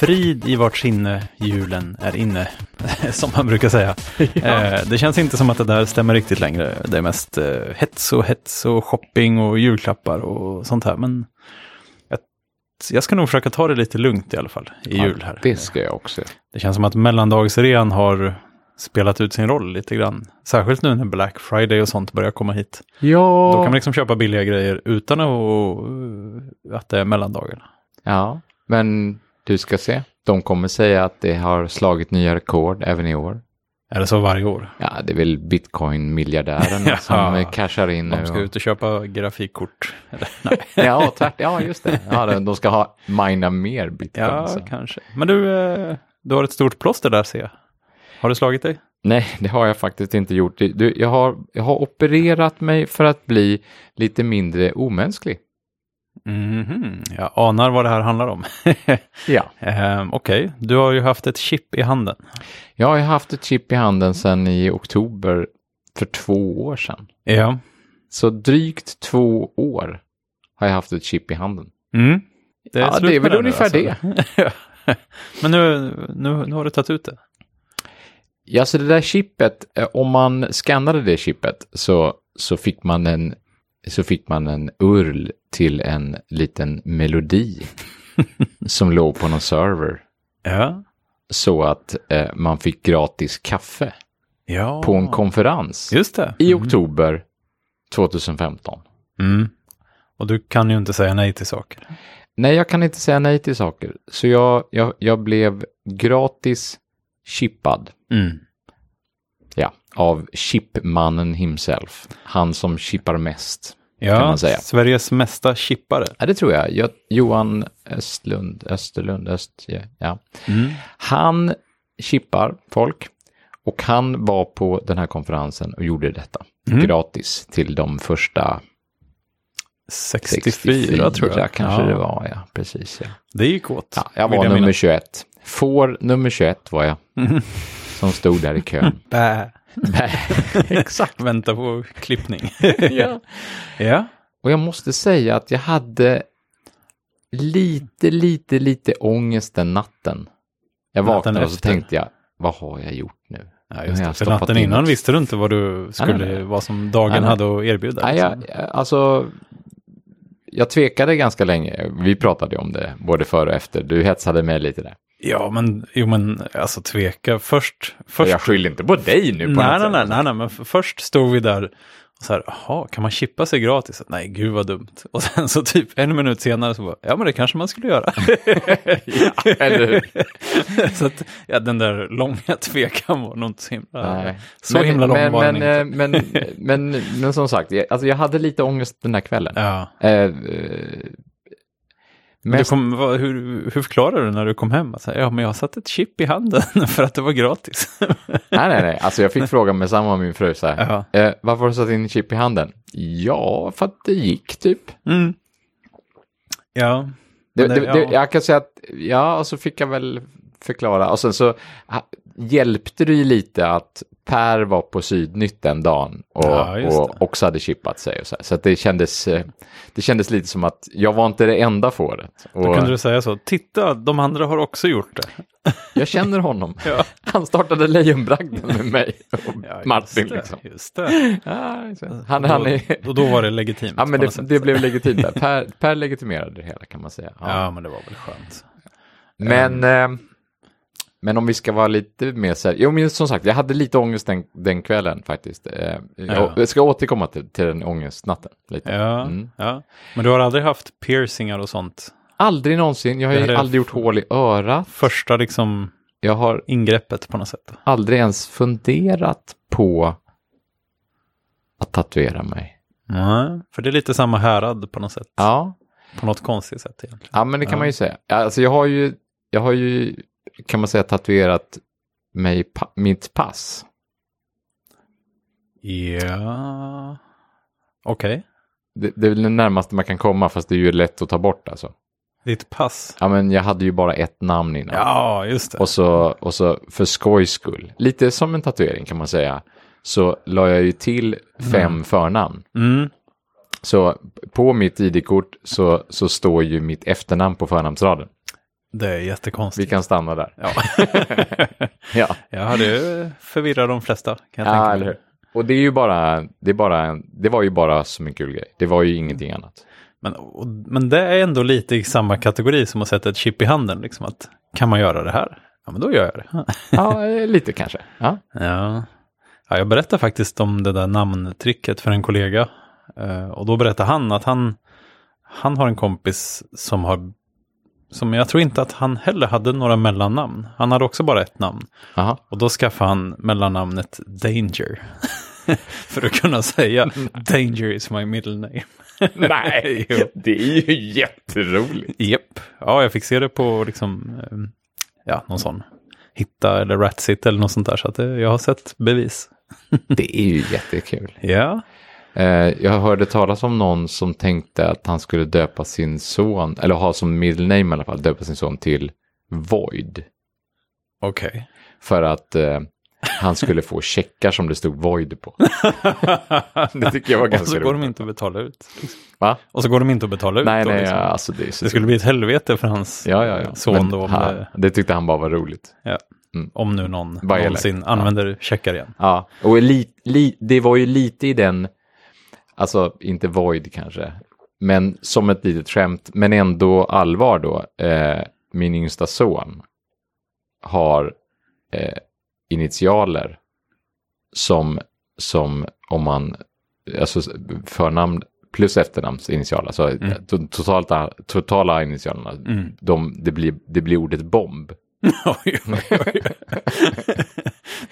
frid i vart sinne julen är inne, som man brukar säga. Eh, det känns inte som att det där stämmer riktigt längre. Det är mest eh, hets och hets och shopping och julklappar och sånt här. Men jag, ska nog försöka ta det lite lugnt i alla fall i jul här. Det ska jag också. Det känns som att mellandagsrean har spelat ut sin roll lite grann. Särskilt nu när Black Friday och sånt börjar komma hit. Ja. Då kan man liksom köpa billiga grejer utan att, att det är mellandagarna. Ja, men du ska se. De kommer säga att det har slagit nya rekord även i år. Är det så varje år? Ja, det är väl bitcoin-miljardärerna Ja. som eh, cashar in nu. De ska och- ut och köpa grafikkort. Eller, nej. Ja, tvärt, ja, just det. Ja, de- de ska ha mina mer bitcoin. Ja, så. kanske. Men du, eh, du har ett stort plåster där ser jag. Har du slagit dig? Nej, det har jag faktiskt inte gjort. Du, jag, har, jag har opererat mig för att bli lite mindre omänsklig. Mhm, Jag anar vad det här handlar om. Ja. Ehm, Okej, du har ju haft ett chip i handen. Jag har ju haft ett chip i handen sedan i oktober för två år sedan. Ja. Så drygt två år har jag haft ett chip i handen. Mm. Det Ja, slut det är väl ungefär det. Men nu, nu, nu har du tagit ut det. Ja, så det där chippet, eh, om man skannade det chippet så, så, fick man en, så fick man en URL till en liten melodi som låg på någon server. Ja. Så att eh, man fick gratis kaffe Ja. på en konferens Just det. i oktober 2015. Mm. Och du kan ju inte säga nej till saker. Nej, jag kan inte säga nej till saker. Så jag, jag, jag blev gratis chippad. Mm. Ja, av chipmannen himself. Han som chippar mest. Ja, Kan man säga. Sveriges mesta chippare. Ja, det tror jag. jag Johan Östlund, Österlund, Öst, ja. Mm. Han chippar folk och han var på den här konferensen och gjorde detta Mm. gratis till de första 64, 64 tror jag. kanske ja. det var. Ja, precis. Ja. Det gick åt. Ja, jag var nummer minnas. 21. Får nummer 21 var jag. Som stod där i kön. Bä. Exakt. Vänta på klippning. ja. ja. Och jag måste säga att jag hade lite, lite, lite ångest den natten. Jag vaknade och så tänkte jag, vad har jag gjort nu? Ja, just det. För natten in innan ett- visste du inte vad du skulle, Nej, nej, nej. vad som dagen Nej, nej. hade att erbjuda. Nej, liksom. jag, alltså, jag tvekade ganska länge. Vi pratade om det både före och efter. Du hetsade mig lite där. Ja, men, jo, men alltså tveka. Först, först Jag skyller inte på dig nu på nej, något nej, sätt. nej, nej, nej, men först stod vi där och så här, jaha, kan man chippa sig gratis? Nej, gud vad dumt. Och sen så typ en minut senare så bara, ja men det kanske man skulle göra. eller hur? så att, ja, den där långa tvekan var nog inte så himla, Nej. så himla lång men, var den men, inte. eh, men, men, men, som sagt, jag, alltså jag hade lite ångest den här kvällen. Ja. Eh, eh, mest, kom, vad, hur, hur förklarar du när du kom hem? Alltså, ja, men jag satte ett chip i handen för att det var gratis. nej, nej, nej. Alltså jag fick frågan med samma av min fru så här. Eh, varför har du satt in chip i handen? Ja, för att det gick typ. Mm. Ja. Det, Men det, ja. det, jag kan säga att, ja, och så fick jag väl förklara. Och sen så hjälpte det ju lite att Per var på Sydnytt den dagen och, Ja, och också hade chippat sig. Och så så det, kändes, eh, det kändes lite som att jag var inte det enda fåret. Då Och kunde du säga så, titta, de andra har också gjort det. jag känner honom. Ja. Han startade Lejonbragden med mig och Ja, Martin. det, Liksom. Ja, han, han är... Och då var det legitimt. Ja, men det, det blev legitimt. Per, per legitimerade det hela kan man säga. Ja. Men det var väl skönt. Men, eh, men om vi ska vara lite mer seriösa. Jo, men som sagt, jag hade lite ångest den, den kvällen faktiskt. Eh, jag, jag ska återkomma till, till den ångestnatten. Lite. Ja, Mm. ja. Men du har aldrig haft piercingar och sånt? Aldrig någonsin. Jag har ju aldrig gjort hål i örat. Första liksom Jag har ingreppet på något sätt? aldrig ens funderat på att tatuera mig. Nej, för det är lite samma härad på något sätt. Ja, På något konstigt sätt egentligen. ja men det kan Ja. man ju säga. Alltså jag har ju, jag har ju, kan man säga, tatuerat mig, pa- mitt pass. Ja, okej. Det, det är väl det närmaste man kan komma, fast det är ju lätt att ta bort alltså. Ditt pass. Ja, men jag hade ju bara ett namn innan. Ja, just det. Och så, och så för skojs skull, lite som en tatuering kan man säga, så la jag ju till fem förnamn. Mm. Så på mitt ID-kort så, så står ju mitt efternamn på förnamnsraden. Det är jättekonstigt. Vi kan stanna där. Ja. Ja, ja, det förvirrar de flesta. Kan jag ja tänka eller hur? Och det är ju bara, det är bara, det var ju bara som en kul grej. Det var ju ingenting annat. Men, och, men det är ändå lite i samma kategori som att sätta ett chip i handen. Liksom att, kan man göra det här? Ja, men då gör jag det. Ja, eh, lite kanske. Ja. Ja. ja, jag berättade faktiskt om det där namntricket för en kollega. Eh, och då berättade han att han, han har en kompis som har, som jag tror inte att han heller hade några mellannamn. Han hade också bara ett namn. Aha. Och då skaffade han mellannamnet Danger. för att kunna säga Danger is my middle name. Nej, det är ju jätteroligt. Japp. Ja, jag fick se det på liksom, eh, ja, någon sån Hitta eller Ratsit eller något sånt där. Så att eh, jag har sett bevis. Det är ju jättekul. Ja. Eh, jag hörde talas om någon som tänkte att han skulle döpa sin son, eller ha som middle name i alla fall, döpa sin son till Void. Okej. För att eh, han skulle få checkar som det stod Void på. Det tycker jag var Och ganska så går de roligt. inte att betala ut. Va? Och så går de inte att betala ut. Nej, liksom. ja, alltså det så Det skulle bli ett helvete för hans Ja, ja, ja. son Men då. Han, det, det tyckte han bara var roligt. ja. Mm. om nu någon någonsin Ja. använder checkar igen. Ja, och li, li, det var ju lite i den, alltså inte void kanske, men som ett litet skämt, men ändå allvar då. Eh, min yngsta son har eh, initialer som, som om man, alltså förnamn plus efternamns initialer, alltså to- totalt, totala initialerna, Mm. de, det, blir, det blir ordet bomb. Oj, oj, oj.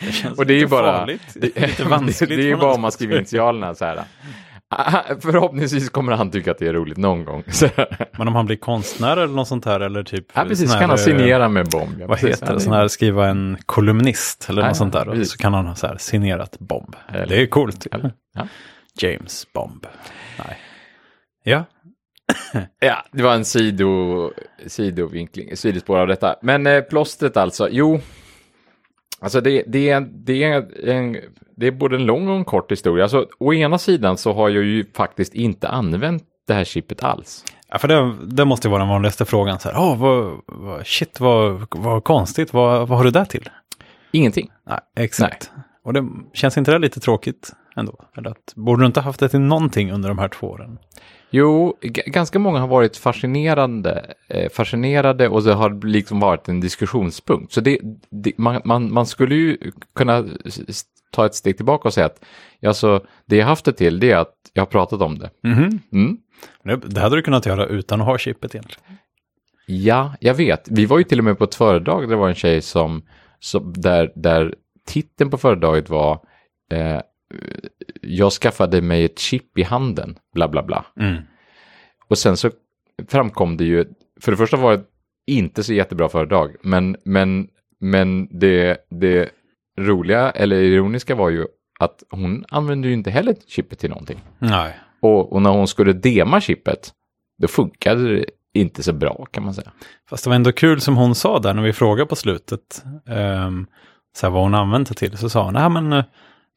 det känns Och det är ju bara, farligt. det, det är ju bara om man skriver initialerna så här. Förhoppningsvis kommer han tycka att det är roligt någon gång. Här. Men om han blir konstnär eller något sånt här eller typ. Ja, precis. sån kan han här, signera med bomb. Ja, Vad precis. heter det? Sån här skriva en kolumnist eller Ja, något sånt där. Precis. så kan han ha så här signerat bomb. Eller- Det är coolt. Eller- ja. James Bomb. Nej. Ja. Ja, det var en sido, sidovinkling, sidospår av detta. Men eh, plåstret alltså, jo. Alltså det, det, är, det, är en, det är både en lång och en kort historia. Alltså, å ena sidan så har jag ju faktiskt inte använt det här chippet alls. Ja, för det, det måste ju vara den vanligaste frågan. Så här, oh, vad, vad, shit, vad, vad konstigt. Vad, vad har du där till? Ingenting. Nej, exakt. Och det känns inte det lite tråkigt ändå? Eller att, borde du inte haft det till någonting under de här två åren? Jo, ganska många har varit fascinerande, eh, fascinerade och det har liksom varit en diskussionspunkt. Så det, det, man, man, man skulle ju kunna ta ett steg tillbaka och säga att alltså, det jag haft det till det är att jag har pratat om det. Mhm. Mm. Det, det hade du kunnat göra utan att ha chippet egentligen. Ja, jag vet. Vi var ju till och med på ett föredrag där det var en tjej som, som där, där titeln på föredraget var eh, Jag skaffade mig ett chip i handen, bla bla bla. Mm. Och sen så framkom det ju, för det första var det inte så jättebra föredrag, men, men, men det, det roliga eller ironiska var ju att hon använde ju inte heller chippet till någonting. Nej. Och, och när hon skulle dema chippet, då funkade det inte så bra kan man säga. Fast det var ändå kul som hon sa där när vi frågade på slutet. Um, så här, vad hon använt det till. Så sa hon, nej men eh,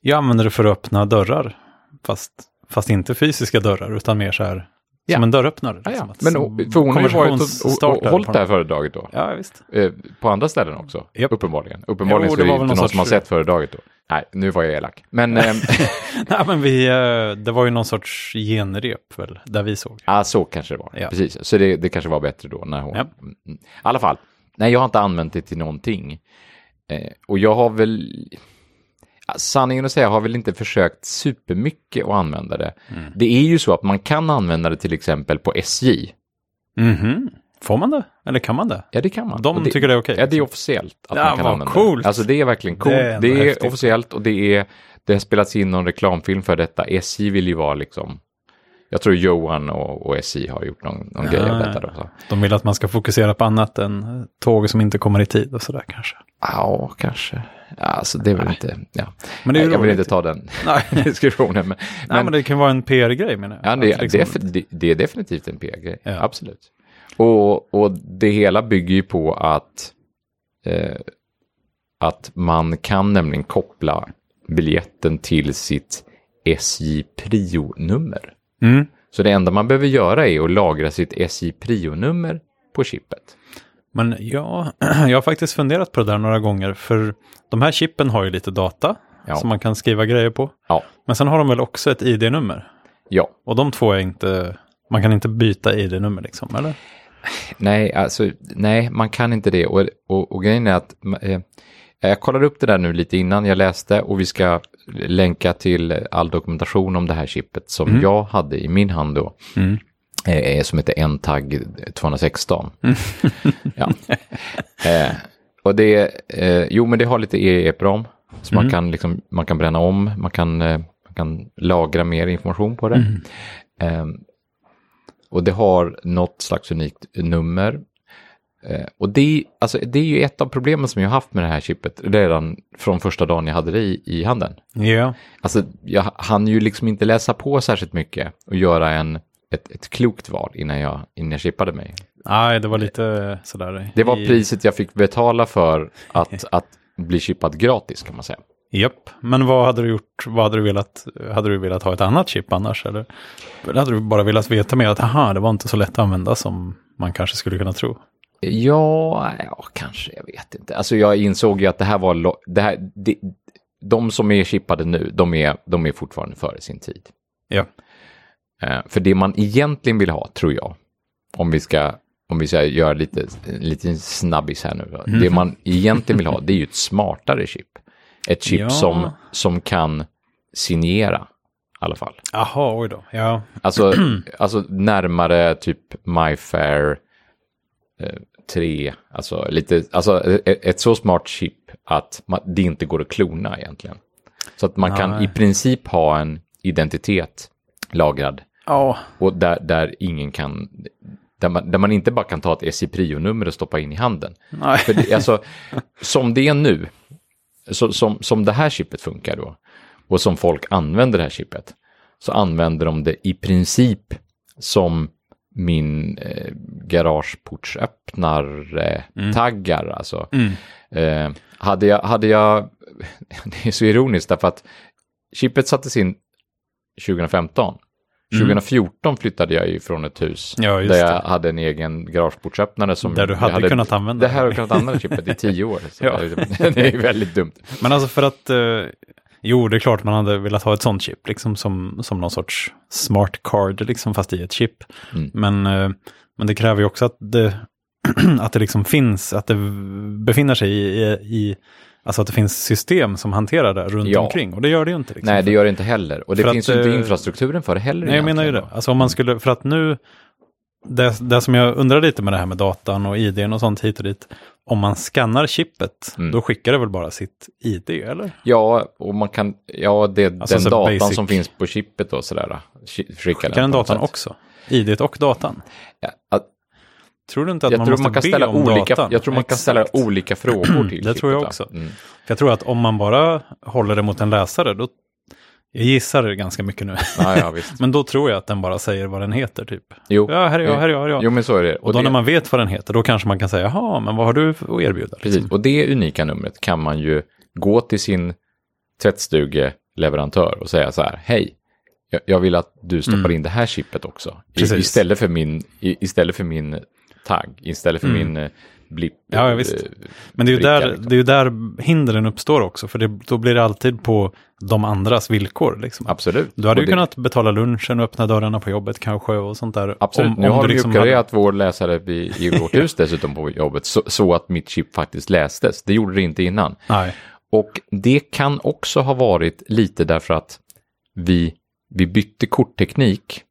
jag använder det för att öppna dörrar. Fast, fast inte fysiska dörrar utan mer så här Ja. som en dörröppnare. Ja, liksom. ja. Men för hon har ju varit och, och, och hållit det här föredraget då. Ja, visst. Eh, på andra ställen också, Japp. uppenbarligen. Uppenbarligen Jo, så är det inte någon någon som har sorts- sett föredraget då. Nej, nu var jag elak. Men eh, Nej, men vi, eh, det var ju någon sorts genrep väl, där vi såg. Ja, så kanske det var. Ja. Precis, så det, det kanske var bättre då när hon... Ja. Mm, mm. I alla fall, nej jag har inte använt det till någonting. Eh, och jag har väl, sanningen att säga, har väl inte försökt supermycket att använda det. Mm. Det är ju så att man kan använda det till exempel på SJ. Mhm. Får man det? Eller kan man det? Ja, det kan man. De det, tycker det är okej. Ja, det är officiellt att Ja, man kan vad använda coolt. det. Alltså det är verkligen coolt. Det Det är är, ändå häftigt. officiellt och det är, det har spelats in någon reklamfilm för detta. SJ vill ju vara liksom, jag tror Johan och, och SJ har gjort någon, någon grej av Ja, detta då. Så. De vill att man ska fokusera på annat än tåg som inte kommer i tid och sådär kanske. Ja, kanske. Ja, alltså det är väl inte, ja. Men det är Nej, jag vill inte ta den Nej. diskussionen. Men, Nej, men det kan vara en PR-grej menar jag. ja, det, Att liksom- det, är, det, det är definitivt en PR-grej, Ja. absolut. Och, och det hela bygger ju på att, eh, att man kan nämligen koppla biljetten till sitt SJ Prio-nummer. Mm. Så det enda man behöver göra är att lagra sitt SJ Prio-nummer på chippet. Men ja, jag har faktiskt funderat på det där några gånger, för de här chippen har ju lite data Ja. som man kan skriva grejer på. Ja, Men sen har de väl också ett ID-nummer? ja. Och de två är inte, man kan inte byta ID-nummer liksom, eller? Nej, alltså, nej, man kan inte det. Och, och, och grejen är att eh, jag kollade upp det där nu lite innan jag läste och vi ska länka till all dokumentation om det här chippet som jag hade i min hand då. Mm. Eh, som heter NTAG 216. ja. eh, och det, eh, jo men det har lite EEPROM. Så man, kan liksom, man kan bränna om, man kan, eh, man kan lagra mer information på det. Eh, och det har något slags unikt nummer. Eh, och det, alltså, det är ju ett av problemen som jag har haft med det här chippet redan från första dagen jag hade det i, i handen. Ja, Alltså, jag hann ju liksom inte läsa på särskilt mycket och göra en, ett, ett klokt val innan jag, innan jag chippade mig. nej, det var lite sådär. Det var i- priset jag fick betala för att, att bli chippad gratis kan man säga. Japp, men vad hade du gjort? Vad hade du velat? Hade du velat ha ett annat chip annars? Eller, eller hade du bara velat veta mer att aha, det var inte så lätt att använda som man kanske skulle kunna tro? Ja, ja, kanske, jag vet inte. Alltså jag insåg ju att det här var, det här, det, de som är chippade nu, de är, de är fortfarande före sin tid. Ja, för det man egentligen vill ha, tror jag, om vi ska, om vi ska göra lite, lite snabbis här nu, då. det man egentligen vill ha, det är ju ett smartare chip. Ett chip Ja. som, som kan signera, i alla fall. aha, oj då. Ja, Alltså, alltså närmare typ MyFair eh, 3, alltså, lite, alltså ett, ett så smart chip att man, det inte går att klona egentligen. Så att man kan Nej. i princip ha en identitet lagrad ja, och där, där ingen kan, där man, där man inte bara kan ta ett SI-prio-nummer och stoppa in i handen. nej. För det, alltså, som det är nu, så, som, som det här chippet funkar då, och som folk använder det här chippet, så använder de det i princip som min eh, garageportsöppnar-taggar. Alltså. Mm. Eh, hade, jag, hade jag, det är så ironiskt därför att chippet sattes in 2015. 2014 flyttade jag ju från ett hus Mm. Ja, där jag det. hade en egen garageportsöppnare som Där du jag hade kunnat använda Det här har jag kunnat använda chippet i tio år. Ja. Det är väldigt dumt. Men alltså för att, eh, jo det är klart man hade velat ha ett sånt chip, liksom som, som någon sorts smart card, liksom fast i ett chip. Mm. Men, eh, men det kräver ju också att det, att det liksom finns, att det befinner sig i, i, i Alltså att det finns system som hanterar det runt Ja. omkring. Och det gör det ju inte. Liksom. Nej, det gör det inte heller. Och det För finns att, ju inte eh, infrastrukturen för det heller. Nej, jag menar ju det. Alltså om man skulle, för att nu, det, det som jag undrar lite med det här med datan och IDn och sånt hit och dit. Om man skannar chippet, Mm. då skickar det väl bara sitt ID, eller? Ja, och man kan, ja, det, Alltså den datan basic. som finns på chippet då sådär. skickar Skickar den något datan också? IDt och datan? Ja, Tror du inte att jag man tror måste man kan be ställa om olika, datan? jag tror man kan Exakt. ställa olika frågor till Det tror jag också. Mm. Jag tror att om man bara håller det mot en läsare, då, jag gissar det ganska mycket nu, Ja, ja, visst. men då tror jag att den bara säger vad den heter typ. Jo, Ja, här är jag, här är jag, här är jag. jo men så är det. och då det, när man vet vad den heter, då kanske man kan säga, jaha, men vad har du att erbjuda? Liksom. Precis, och det unika numret kan man ju gå till sin tvättstugeleverantör och säga så här, hej, jag, vill att du stoppar in det här chippet också. I, Mm. Precis. istället, för min, i, istället för min tagg, istället för min eh, blipp. Mm. Ja, visst. eh, Men det är ju bricka, där, liksom. det är där hindren uppstår också, för det, då blir det alltid på de andras villkor. Liksom. Absolut. Du hade Och ju det- kunnat betala lunchen och öppna dörrarna på jobbet kanske och sånt där. Absolut, Om- nu om har du liksom mjukat hade- vår läsare i, i vårt hus dessutom på jobbet, så, så att mitt chip faktiskt lästes. Det gjorde det inte innan. Nej. Och det kan också ha varit lite därför att vi, vi bytte kortteknik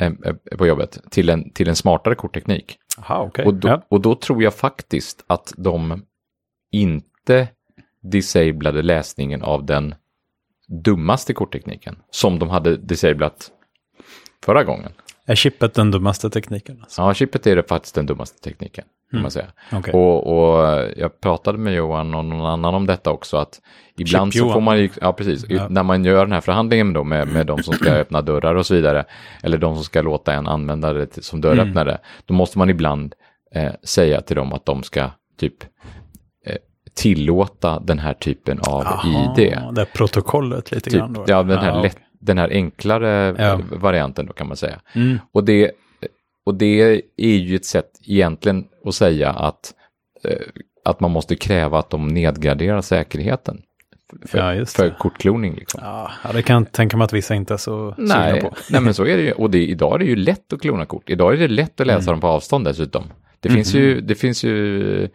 eh, eh, på jobbet till en, till en smartare kortteknik. Aha, okej. Och, då, Ja. och då tror jag faktiskt att de inte disablade läsningen av den dummaste korttekniken som de hade disablat förra gången. Är chippet den dummaste tekniken? Alltså? Ja, chippet är det faktiskt den dummaste tekniken, Mm. man säga. Okej. Och, och jag pratade med Johan och någon annan om detta också, att ibland så Chip-Johan. får man ju, ja precis, Ja. när man gör den här förhandlingen då med, med de som ska öppna dörrar och så vidare, eller de som ska låta en använda det som dörröppnare, Mm. då måste man ibland eh, säga till dem att de ska typ eh, tillåta den här typen av Jaha, ID. Det protokollet lite Typ, grann då? ja, den här, Ja, lätt, den här enklare Ja. varianten då kan man säga. Mm. Och det, och det är ju ett sätt egentligen att säga att, eh, att man måste kräva att de nedgraderar säkerheten för, Ja, för kortkloning. Liksom. Ja, det kan jag tänka mig att vissa inte är så sugna Nej, på. nej, men så är det ju. Och det, idag är det ju lätt att klona kort. Idag är det lätt att läsa dem på avstånd dessutom. Det finns ju, det finns ju,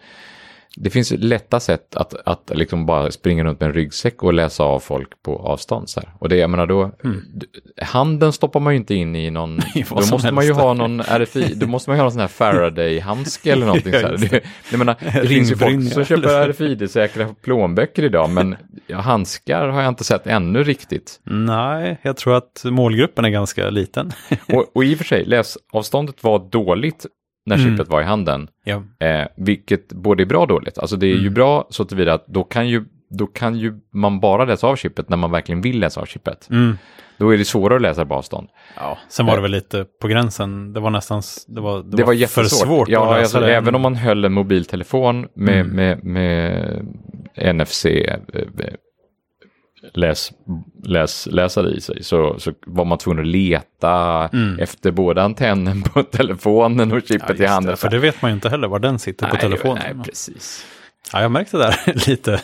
det finns lätta sätt att, att liksom bara springa runt med en ryggsäck och läsa av folk på avstånd. Så här. Och det, jag menar då, d- handen stoppar man ju inte in i någon, då måste man ju ha någon RFI, då måste man ju ha någon sån här Faraday-handske eller någonting så här. Det, jag menar, det finns ju folk som köper RFID-säkra plånböcker idag, men handskar har jag inte sett ännu riktigt. Nej, jag tror att målgruppen är ganska liten. Och, och i och för sig, läsavståndet var dåligt när Mm. chippet var i handen. ja. Eh, vilket både är bra och dåligt. Alltså det är Mm. ju bra så tillvida att då kan ju, då kan ju man bara läsa av chippet när man verkligen vill läsa av chippet. Mm. Då är det svårare att läsa på avstånd. ja. Sen var det väl lite på gränsen. Det var nästan det var, det Det var för jättesvårt. svårt ja, att läsa alltså. Även om man höll en mobiltelefon med, Mm. med, med NFC eh, läs, läs, läsare i sig så, så var man tvungen att leta Mm. efter både antennen på telefonen och Ja, chippet just i handen. det, för det vet man ju inte heller var den sitter på Nej, telefonen. Nej, precis. Ja, jag märkte det där lite.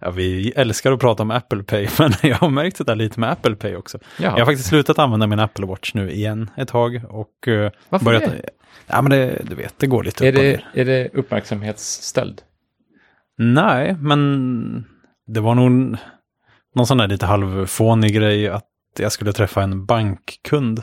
Ja, vi älskar att prata om Apple Pay, men jag har märkt det där lite med Apple Pay också. Jaha. Jag har faktiskt slutat använda min Apple Watch nu igen ett tag och uh, Varför det? Ja, men det, du vet, det går lite Är upp och ner. är det uppmärksamhetsstöld? Nej, men det var nog någon sån där lite halvfånig grej att jag skulle träffa en bankkund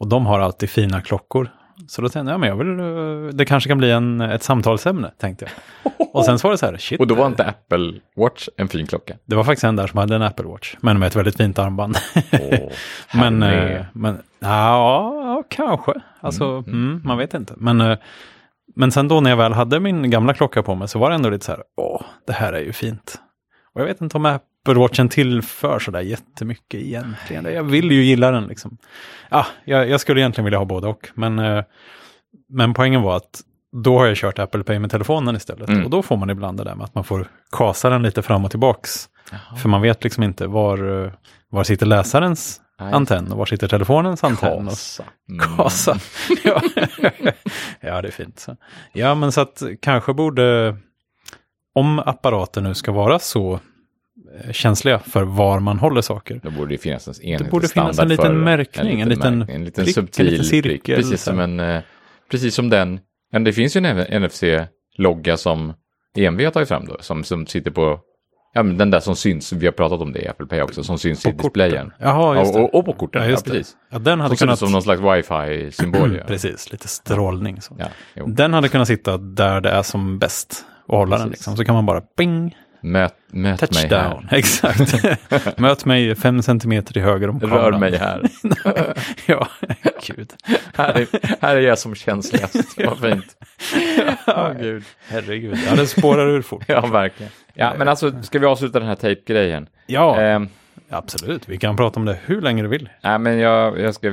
och de har alltid fina klockor. Så då tänkte jag, ja, men jag vill, eh, det kanske kan bli en, ett samtalsämne, tänkte jag. Och sen så var det så här, shit. Och då var inte Apple Watch en fin klocka? Det var faktiskt en där som hade en Apple Watch, men med ett väldigt fint armband. Åh, men, eh, men ja, ja, kanske. Alltså, mm, man vet inte. Men, eh, men sen då när jag väl hade min gamla klocka på mig så var det ändå lite så här, åh, det här är ju fint. Och jag vet inte om Apple Watchen tillför så där jättemycket egentligen. Jag vill ju gilla den liksom. Ja, jag, jag skulle egentligen vilja ha både och. Men, eh, men poängen var att då har jag kört Apple Pay med telefonen istället. Mm. Och då får man ibland det där med att man får kasa den lite fram och tillbaks. För man vet liksom inte var, eh, var sitter läsarens Nej. antenn och var sitter telefonens antenn. Kasa. Mm. kasa. ja. ja, det är fint. Så. Ja, men så att kanske borde, om apparater nu ska vara så känsliga för var man håller saker. Då borde det finnas en enhetlig borde finnas en liten för märkning, en liten märkning, en liten prick, en subtil liten cirkel, prick. Precis som en, eh, precis som den, det finns ju en NFC-logga som EMV har tagit fram då, som, som sitter på, ja men den där som syns, vi har pratat om det i Apple Pay också, som syns i På displayen. korten. Jaha, just och, det. och, och på korten, Ja, ja, just det. precis. Ja, den hade Som kunnat... som någon slags wifi-symbol. ja. Precis, lite strålning. Så. Ja, jo. Den hade kunnat sitta där det är som bäst och hålla den. Precis. Liksom. Så kan man bara bing, Möt, möt mig här. touchdown. Exakt. Möt mig fem centimeter till höger om Rör kameran. mig här. ja, gud. här, är, här är jag som känsligast. Vad fint. Åh, gud. Herregud, ja det spårar ur fort. Ja, verkligen. Ja, men alltså, ska vi avsluta den här tejpgrejen? Ja, Ehm, absolut. Vi kan prata om det hur länge du vill. Nej, men jag, jag, ska,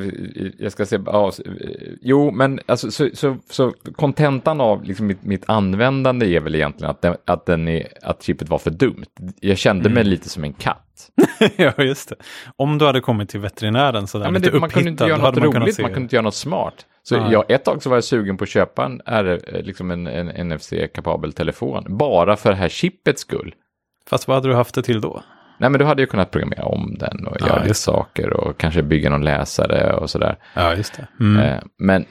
jag ska se... Ja, jo, men alltså, så, så, så kontentan av liksom mitt, mitt användande är väl egentligen att, den, att, den är, att chippet var för dumt. Jag kände mig lite som en katt. ja, just det. Om du hade kommit till veterinären sådär Ja, men lite det, man kunde inte göra något roligt, man kunde inte göra något smart. Så Nej. jag, ett tag så var jag sugen på att köpa en, R- liksom en, en NFC-kapabel telefon, bara för det här chippets skull. Fast vad hade du haft det till då? Nej, men då hade jag kunnat programmera om den och Ja, göra lite saker och kanske bygga någon läsare och sådär. Ja, just det. Mm. Eh, men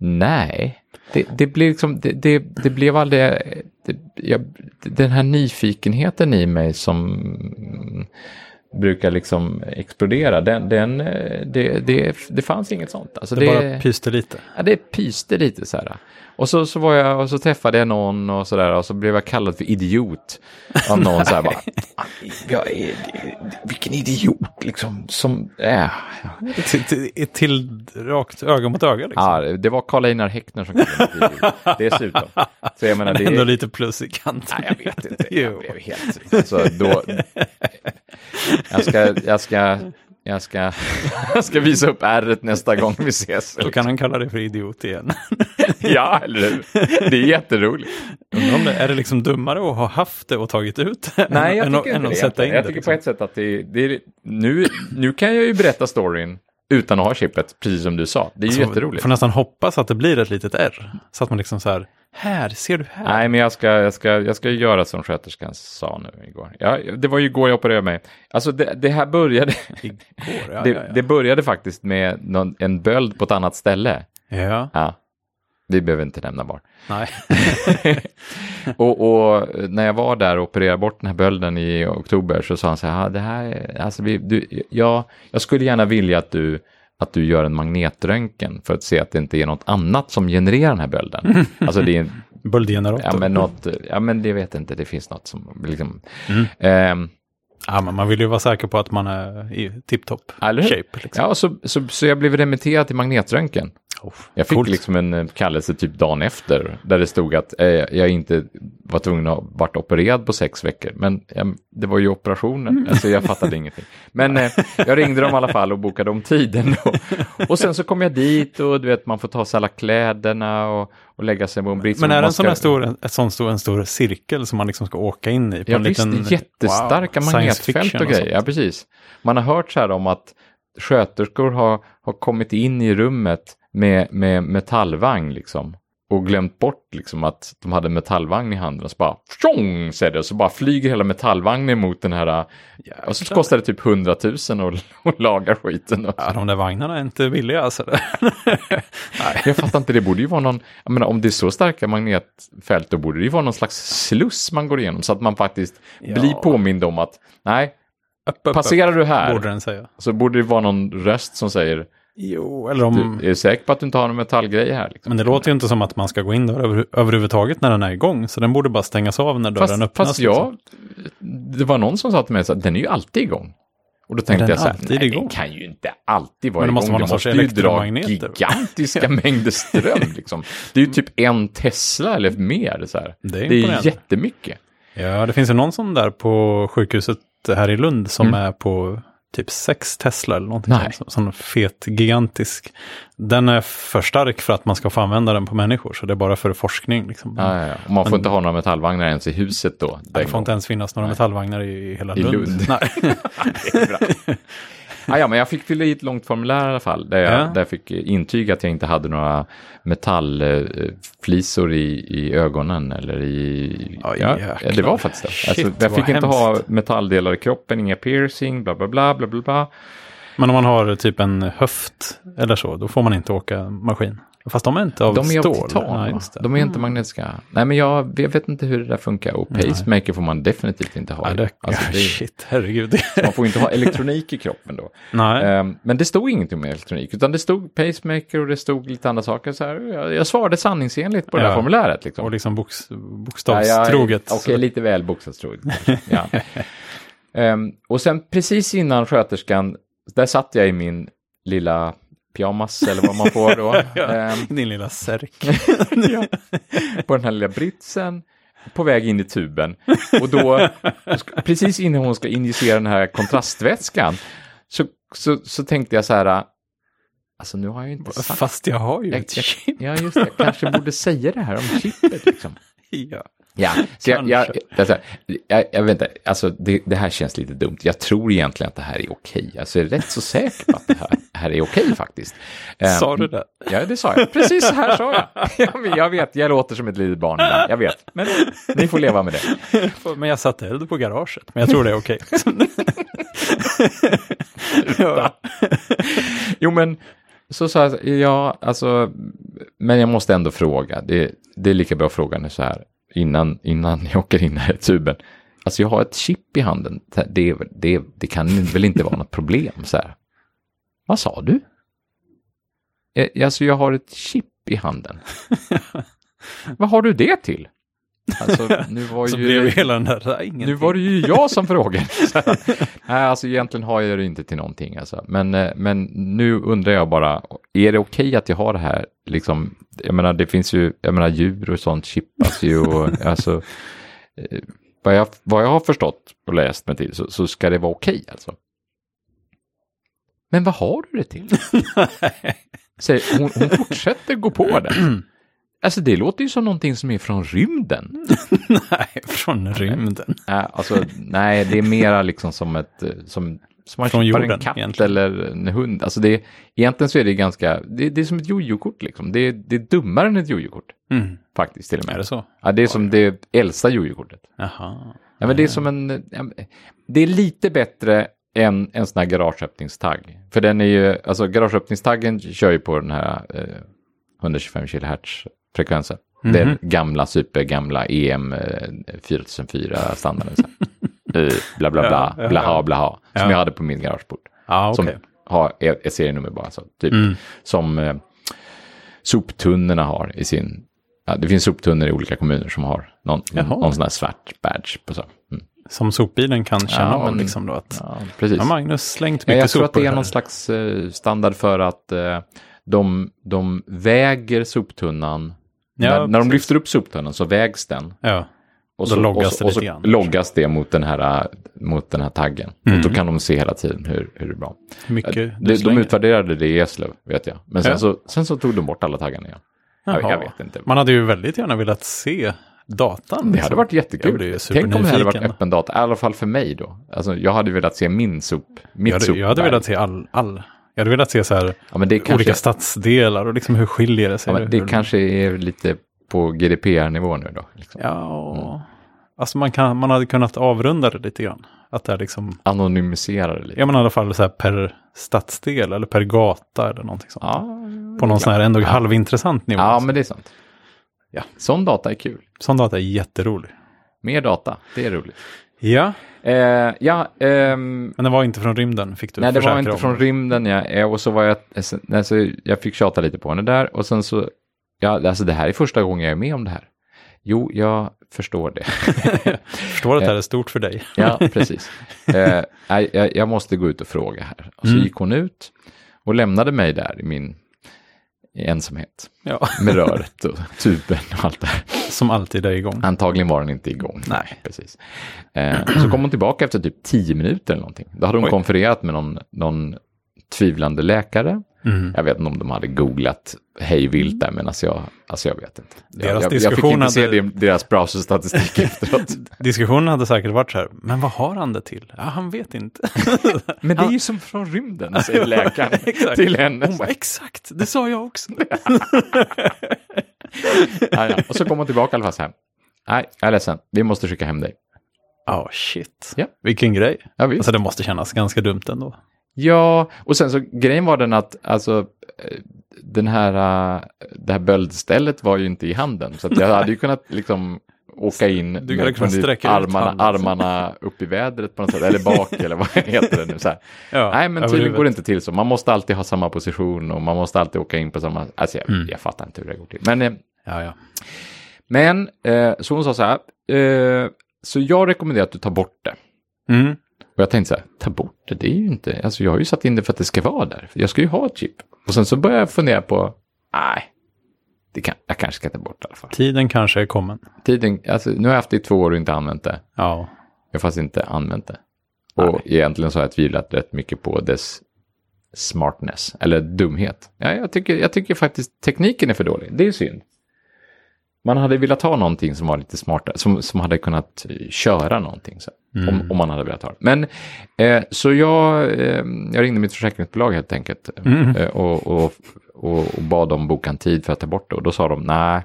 nej, det, det, blev liksom, det, det, det blev aldrig, det, jag, den här nyfikenheten i mig som brukar liksom explodera, den, den, eh, det, det, det fanns inget sånt. Alltså Det bara pyste lite. Ja, det pyste lite så här. Och så, så var jag och så träffade jag någon och så där och så blev jag kallad för idiot av någon så här bara. Jag är, vilken idiot liksom som, äh. Till, till, till rakt öga mot öga liksom. Ja, det var Karl Einar Häckner som kallade mig idiot. Dessutom. Så jag menar, det Ändå lite plus i kanten. Nej, jag vet inte. Jag blev helt... Alltså, då... Jag ska, jag ska, jag ska, jag ska visa upp ärret nästa gång vi ses. Då kan han kalla dig för idiot igen. Ja, eller hur? Det är jätteroligt. Om det, är det liksom dummare att ha haft det och tagit ut Nej, än, jag än, tycker än inte att det. jag det? tycker liksom? på ett sätt att det, det är, nu, nu kan jag ju berätta storyn utan att ha chippet, precis som du sa. Det är ju Så jätteroligt. Får nästan hoppas att det blir ett litet R. Så att man liksom så här, här, ser du här? Nej, men jag ska, jag, ska, jag ska göra som sköterskan sa nu igår. Ja, det var ju igår jag opererade mig. Alltså det, det här började, Igår, ja, det, ja, ja. det började faktiskt med någon, en böld på ett annat ställe. ja. Ja, vi behöver inte nämna var. Nej. och, och när jag var där och opererade bort den här bölden i oktober så sa han så här, ah, det här, är- alltså vi, du, ja, jag skulle gärna vilja att du, att du gör en magnetröntgen för att se att det inte är något annat som genererar den här bölden. alltså det är, Böldgenerator. ja men något, ja men det vet jag inte, det finns något som liksom, Mm. ehm, Ja, men man vill ju vara säker på att man är i tipptopp shape. Liksom. ja så, så, så jag blev remitterad till magnetröntgen. Jag fick coolt. liksom en eh, kallelse typ dagen efter där det stod att eh, jag inte var tvungen att ha varit opererad på sex veckor. Men eh, det var ju operationen, alltså jag fattade ingenting. Men eh, jag ringde dem i alla fall och bokade om tiden. Och, och sen så kom jag dit och du vet man får ta sig alla kläderna och, och lägga sig på en brits. Men är det en sån ska- stor, en, sån stor, en stor cirkel som man liksom ska åka in i? På Ja en visst, liten, jättestarka wow, magnetfält och grejer. sånt. Ja, precis. Man har hört så här om att sköterskor har, har kommit in i rummet med, med metallvagn liksom. Och glömt bort liksom att de hade metallvagn i handen och så bara tjong säger det och så bara flyger hela metallvagnen mot den här och så kostar det typ 100 000 att laga skiten. Och, Ja, de där vagnarna är inte billiga alltså. jag fattar inte, det borde ju vara någon, jag menar om det är så starka magnetfält då borde det ju vara någon slags sluss man går igenom så att man faktiskt Ja. blir påmind om att nej, Upp, upp, passerar du upp, här borde den säga. så borde det vara någon röst som säger Jo, eller om... du är säker på att du inte har någon metallgrej här? Liksom? Men det låter ju inte som att man ska gå in där över, överhuvudtaget när den är igång. Så den borde bara stängas av när dörren fast, öppnas. fast liksom. jag, det var någon som sa till mig att den är ju alltid igång. Och då tänkte jag så här, nej, igång? den kan ju inte alltid vara Men det måste igång. vara någon sorts ju dra gigantiska mängder ström. Liksom. Det är ju typ en Tesla eller mer. Så här. Det är det är jättemycket. Ja, det finns ju någon sån där på sjukhuset här i Lund som Mm. är på typ sex Tesla eller någonting. Nej. Sån, sån fet, gigantisk. Den är för stark för att man ska få använda den på människor, så det är bara för forskning. Liksom. Ja, ja, ja. Och man får Men- inte ha några metallvagnar ens i huset då. det får inte ens finnas några Nej. metallvagnar i hela I Lund. Lund. Nej. Ah, ja, men jag fick fylla i ett långt formulär i alla fall. Där jag, Ja. där jag fick intyga att jag inte hade några metallflisor i, i ögonen eller i... Ja, ja, jäklar. det var faktiskt det. Shit, Alltså, jag fick inte ha hemskt. metalldelar i kroppen, inga piercing, bla bla, bla bla bla. Men om man har typ en höft eller så, då får man inte åka maskin. Fast de är inte av De är stål. av titan, Nej, det. De är inte magnetiska. Nej, men jag, jag vet inte hur det där funkar. Och pacemaker får man definitivt inte ha. Ja, i. det, Alltså, ja, det, shit, herregud. man får inte ha elektronik i kroppen då. Nej. Ehm, men det stod ingenting om elektronik, utan det stod pacemaker och det stod lite andra saker. Så här, jag, jag svarade sanningsenligt på det Ja. där formuläret. Liksom. Och liksom boks, Ja, bokstavstroget. jag- Okej, lite väl bokstavstroget. ja. Ehm, och sen precis innan sköterskan, där satt jag i min lilla pyjamas eller vad man får då. Ehm, Din lilla särk. ja, på den här lilla britsen på väg in i tuben. Och då, precis innan hon ska injicera den här kontrastvätskan, så, så, så tänkte jag så här, alltså nu har jag ju inte sagt Fast jag har ju jag, ett jag, chip. ja, just det. Jag kanske borde säga det här om chippet. Liksom. Ja. Ja, så jag, jag, alltså, jag, jag vet inte, alltså det, det här känns lite dumt. Jag tror egentligen att det här är okej. Alltså jag är rätt så säker på att det här, här är okej faktiskt. Ehm, Sa du det? Ja, det sa jag. Precis så här sa jag. jag. vet- Jag vet, jag låter som ett litet barn ibland. Jag vet, men ni får leva med det. Men jag satte eld på garaget. Men jag tror det är okej. ja. Jo, men så sa jag, ja, alltså, men jag måste ändå fråga. Det, det är lika bra att fråga nu så här, innan, innan jag åker in här i tuben. Alltså jag har ett chip i handen. Det, det, det kan väl inte vara något problem så här. Vad sa du? Eh, Alltså jag har ett chip i handen. Vad har du det till? Alltså, nu var Så ju... blev hela den ingenting. Nu var det ju jag som frågade. Här, Nej, alltså egentligen har jag det inte till någonting. Alltså. Men, eh, men nu undrar jag bara, är det okej att jag har det här? Liksom, jag menar, det finns ju, jag menar, djur och sånt chippas ju. Och, alltså, eh, vad, jag, vad jag har förstått och läst mig till så, så ska det vara okej alltså. Men vad har du det till? Säger, hon, hon fortsätter gå på det. Alltså det låter ju som någonting som är från rymden. Nej, från rymden. Nej, alltså, nej, det är mera liksom som ett, eh, som, som man Från jorden, en katt egentligen. eller en hund. Alltså det, egentligen så är det ganska, det, det är som ett jojo-kort liksom. Det, det är dummare än ett jojo-kort Mm. faktiskt till och med. Är det så? Ja, det är som det äldsta jojo-kortet. Jaha. Ja, men det är som en, det är lite bättre än en sån här garageöppningstagg. För den är ju, alltså garageöppningstaggen kör ju på den här eh, 125 kHz frekvensen. Mhm. Den gamla, supergamla EM eh, 4004 standarden. Så. Eh, bla bla bla, Ja, ja, blaha ja. blaha. Som Ja. jag hade på min garageport. Ja, okej. Som har ett, ett serienummer bara. Så, typ. Mm. Som eh, soptunnorna har i sin... Ja, det finns soptunnor i olika kommuner som har någon, Jaha. någon sån här svart badge på så. Mm. Som sopbilen kan känna Ja, men- liksom då att Ja, precis. ja, Magnus slängt Ja, mycket jag tror att det är här. någon slags eh, standard för att eh, de, de väger soptunnan. Ja, när, när de lyfter upp soptunnan så vägs den. Ja, Och så, loggas och så, det och så lite grann. loggas det mot den här, eh, mot den här taggen. Mm. Och då kan de se hela tiden hur, hur det är bra. mycket du De, de utvärderade det i Eslöv, vet jag. Men sen, Ja. så, sen så tog de bort alla taggarna igen. Jag, jag vet inte. Man hade ju väldigt gärna velat se datan. Det hade liksom. varit jättekul. Tänk om det hade varit öppen data, i alla fall för mig då. Alltså, jag hade velat se min sop, mitt Jag hade, jag hade velat se all, all. Jag hade velat se så här Ja, kanske, olika stadsdelar och liksom hur skiljer det sig. ja, men det Hur- kanske är lite på GDPR-nivå nu då. Liksom. Ja, Mm. alltså man, kan, man hade kunnat avrunda det lite grann. Att det är liksom, Anonymisera det lite. ja men i alla fall så här per stadsdel eller per gata eller någonting sånt. Ja, På någon sån här ändå Ja. halvintressant nivå. ja, men det är sant. Ja. Sån data är kul. Sån data är jätterolig. Mer data, det är roligt. Ja, Eh, ja, ehm, men det var inte från rymden fick du nej, det var inte om. från rymden. Ja, eh, och så var jag, alltså, jag fick tjata lite på henne där. Och sen så, ja, alltså det här är första gången jag är med om det här. Jo, jag förstår det. Förstår att det här är stort för dig. Ja, precis. Eh, jag, jag måste gå ut och fråga här. Och så Mm. gick hon ut och lämnade mig där i min ensamhet. Ja, Med röret och tuben och allt det här. Som alltid är igång. Antagligen var den inte igång. Nej. Precis. Eh, så kom hon tillbaka efter typ tio minuter eller någonting. Då hade hon Oj. konfererat med någon, någon tvivlande läkare. Mm. Jag vet inte om de hade googlat hej vilt där, men alltså jag, alltså jag vet inte. Deras jag, jag, jag fick inte se hade- det, deras browserstatistik efteråt. Diskussionen hade säkert varit så här, men vad har han det till? Ja, han vet inte. Men det är ju som från rymden, säger läkaren till henne. Hon bara, exakt, det sa jag också. Ja, ja. Och så kom hon tillbaka i alla fall så här. Nej, jag är ledsen. Vi måste skicka hem dig. Ja, shit. Ja. Vilken grej. Ja, visst. Alltså det måste kännas ganska dumt ändå. Ja, och sen så grejen var den att alltså eh, den här, eh, det här böldstället var ju inte i handen. Så att jag hade ju kunnat liksom åka in Du med sträcka ut armarna, handen. armarna upp i vädret på något sätt, eller bak eller vad heter det nu. Så. Ja, Nej, men tydligen går det inte till så. Man måste alltid ha samma position och man måste alltid åka in på samma... Alltså jag, Mm. jag fattar inte hur det går till. Men, eh, Ja, ja. men eh, så hon sa så här, eh, så jag rekommenderar att du tar bort det. Mm. Och jag tänkte så här, ta bort det, det är ju inte, alltså jag har ju satt in det för att det ska vara där. Jag ska ju ha ett chip. Och sen så började jag fundera på, nej, det kan, jag kanske ska ta bort det i alla fall. Tiden kanske är kommen. Tiden, alltså nu har jag haft det i två år och inte använt det. Ja, Jag har faktiskt inte använt det. Och egentligen så har jag tvivlat rätt mycket på dess smartness, eller dumhet. Ja, jag, tycker, jag tycker faktiskt tekniken är för dålig, det är synd. Man hade velat ha någonting som var lite smartare, som, som hade kunnat eh, köra någonting. Så, om, om man hade velat ha det. Men eh, så jag, eh, jag ringde mitt försäkringsbolag helt enkelt Mm. eh, och, och, och, och bad dem boka en tid för att ta bort det. Och då sa de, nej,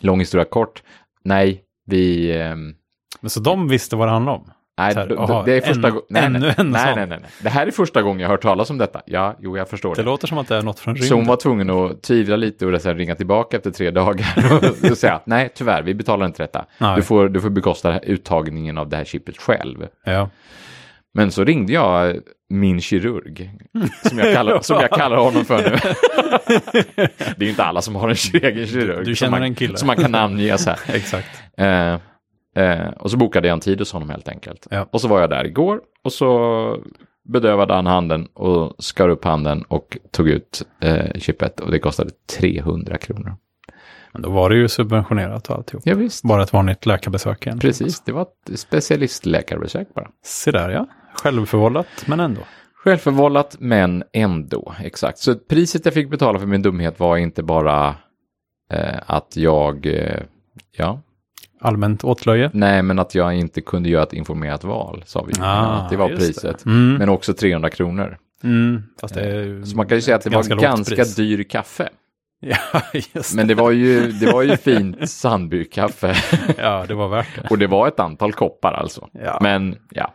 lång historia kort, nej, vi... ehm, men så de visste vad det handlade om? Nej, här, aha, det är första gången. Nej, nej, nej, nej, nej, nej. Det här är första gången jag har hört talas om detta. Ja, jo, jag förstår Det det. låter som att det är något från Så hon rymden. var tvungen att tvivla lite och sen ringa tillbaka efter tre dagar och säga nej, tyvärr, vi betalar inte detta. Nej. Du får, du får bekosta uttagningen av det här chippet själv. Ja. Men så ringde jag min kirurg, som jag kallar, som jag kallar honom för nu. det är ju inte alla som har en egen kirurg. Du känner man, en kille. Som man kan namnge så här. Exakt. Eh, eh, och så bokade jag en tid hos honom helt enkelt. Ja. Och så var jag där igår och så bedövade han handen och skar upp handen och tog ut eh, chippet och det kostade 300 kronor. Men då var det ju subventionerat och alltihop. Ja, visst. Bara ett vanligt läkarbesök igen. Precis, det var ett specialistläkarbesök bara. Se där ja. Självförvållat, men ändå. Självförvållat, men ändå. Exakt. Så priset jag fick betala för min dumhet var inte bara eh, att jag, eh, ja, allmänt åtlöje. Nej, men att jag inte kunde göra ett informerat val, sa vi. Ah, det var priset. det. Mm. Men också 300 kronor. Mm, är Så man kan ju säga att det ganska var ganska pris. dyr kaffe. Ja, just Men det var ju, det var ju fint Sandby-kaffe. Ja, det var värt det. Och det var ett antal koppar alltså. Ja. Men ja,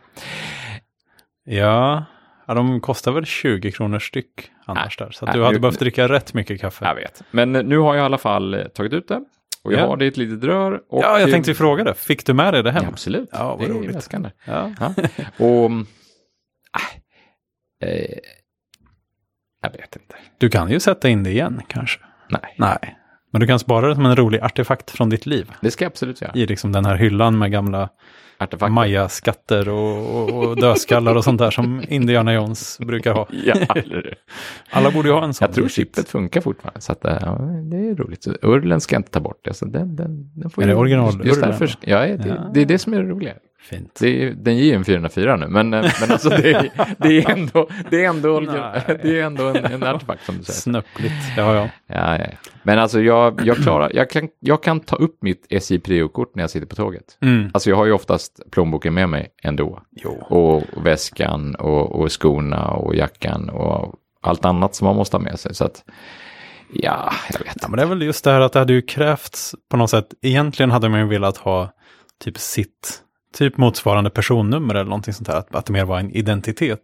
Ja, ja de kostar väl 20 kronor styck annars där. Så Nej, du hade nu- behövt dricka rätt mycket kaffe. jag vet. Men nu har jag i alla fall eh, tagit ut det. Och jag Ja. har det i ett litet rör. Och ja, jag tänkte fråga det. Fick du med dig det hem? Ja, absolut. Ja, vad det är roligt. väskande. Ja. Ja. Och... Äh, eh, jag vet inte. Du kan ju sätta in det igen kanske. Nej, Nej. Men du kan spara det som en rolig artefakt från ditt liv. det ska jag absolut göra. I liksom den här hyllan med gamla. Maya-skatter och, och, och dödskallar och sånt där som Indiana Jones brukar ha. Ja? Alla borde ju ha en sån. Jag tror chippet funkar fortfarande. Så att, eh, ja, det är roligt. Urlen ska jag inte ta bort. Alltså, den, den, den får Är det original Just därför, ja, det, Ja. det är det som är det roliga. Fint. Det är, den ger ju en 404 nu, men, eh, men alltså det, är- det är ändå, det är ändå, det är ändå en, en artefakt som du säger. Snöpligt. Ja, ja. Ja, ja, ja. Men alltså jag, jag klarar, jag kan, jag kan ta upp mitt SJ Prio-kort när jag sitter på tåget. Mm. Alltså jag har ju oftast plånboken med mig ändå. Jo. Och, väskan och, och skorna och jackan och allt annat som man måste ha med sig. Så att, ja, jag vet Ja, men det är väl just det här att det hade ju krävts på något sätt. Egentligen hade man ju velat ha typ sitt, typ motsvarande personnummer eller någonting sånt här. Att, att det mer var en identitet.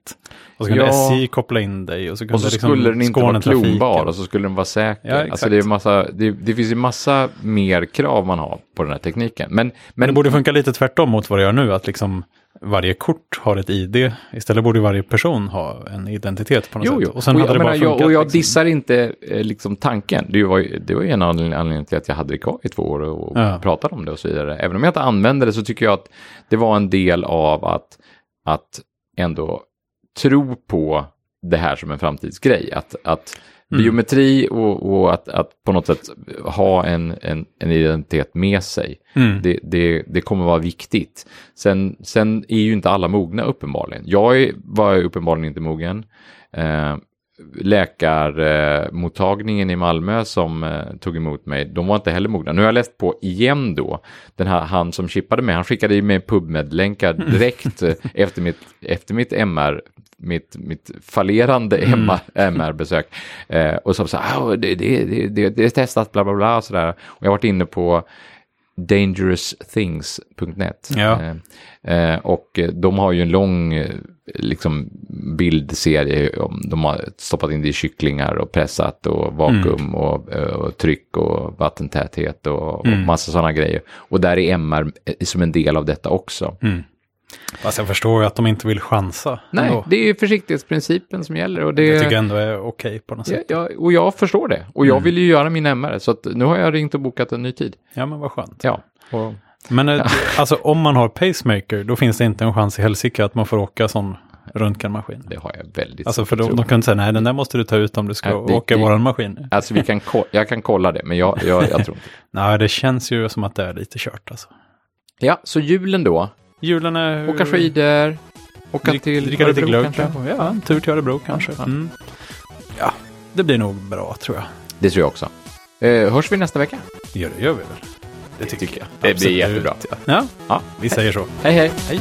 Och så kunde Ja. SJ koppla in dig och så kunde Och så liksom skulle den inte vara klonbar och så skulle den vara säker. Ja, alltså det, är massa, det, det finns ju massa mer krav man har på den här tekniken. Men, Men men det borde funka lite tvärtom mot vad det gör nu. Att liksom varje kort har ett ID. Istället borde varje person ha en identitet på något Jo, sätt. jo. Och sen och hade jag, det bara menar, jag, funkat. och jag liksom. dissar inte eh, liksom tanken. Det var, ju, det var ju en av anledningarna till att jag hade det kvar i två år och Ja. pratade om det och så vidare. Även om jag inte använde det så tycker jag att det var en del av att, att ändå tro på det här som en framtidsgrej. Att, att Mm. biometri och, och att, att på något sätt ha en, en, en identitet med sig. Mm. Det, det, det kommer vara viktigt. Sen, sen är ju inte alla mogna uppenbarligen. Jag är, var uppenbarligen inte mogen. Eh, läkarmottagningen i Malmö som eh, tog emot mig, de var inte heller mogna. Nu har jag läst på igen då, den här han som chippade mig, han skickade i mig PubMed-länkar direkt eh, efter mitt, efter mitt MR, mitt, mitt fallerande MR, MR-besök. Eh, och så sa ah, det, det, det, det, är testat, bla bla bla, och sådär. Och jag har varit inne på dangerousthings.net. Ja. Eh, eh, och de har ju en lång liksom, bildserie. Om, de har stoppat in det i kycklingar och pressat och vakuum och, eh, och tryck och vattentäthet och, och massa sådana grejer. Och där är MR som en del av detta också. Fast jag förstår ju att de inte vill chansa. Nej, ändå. det är ju försiktighetsprincipen som gäller. Och det, Jag tycker ändå är okej på något sätt. ja, och jag förstår det. Och jag vill ju göra min MR, så att nu har jag ringt och bokat en ny tid. Ja, men vad skönt. Ja, och, Men eh, alltså om man har pacemaker, då finns det inte en chans i helsike att man får åka sån röntgenmaskin. det har jag väldigt Alltså för de, de kan säga nej, den där måste du ta ut om du ska Ja, det- åka det- våran maskin. Alltså vi kan jag kan kolla det, men jag, jag, jag tror inte Nej, det känns ju som att det är lite kört alltså. Ja, så julen då. Julen är... Åka skidor, åka Drick, till dricka lite Örebro glögg kanske. kanske. Ja, en tur till Örebro kanske. Ja. Mm. ja, det blir nog bra tror jag. Det tror jag också. Eh, hörs vi nästa vecka? Det gör, det gör vi väl. Det tycker jag. Det blir jättebra. Ja, Ja. vi säger så. Hej hej! Hej.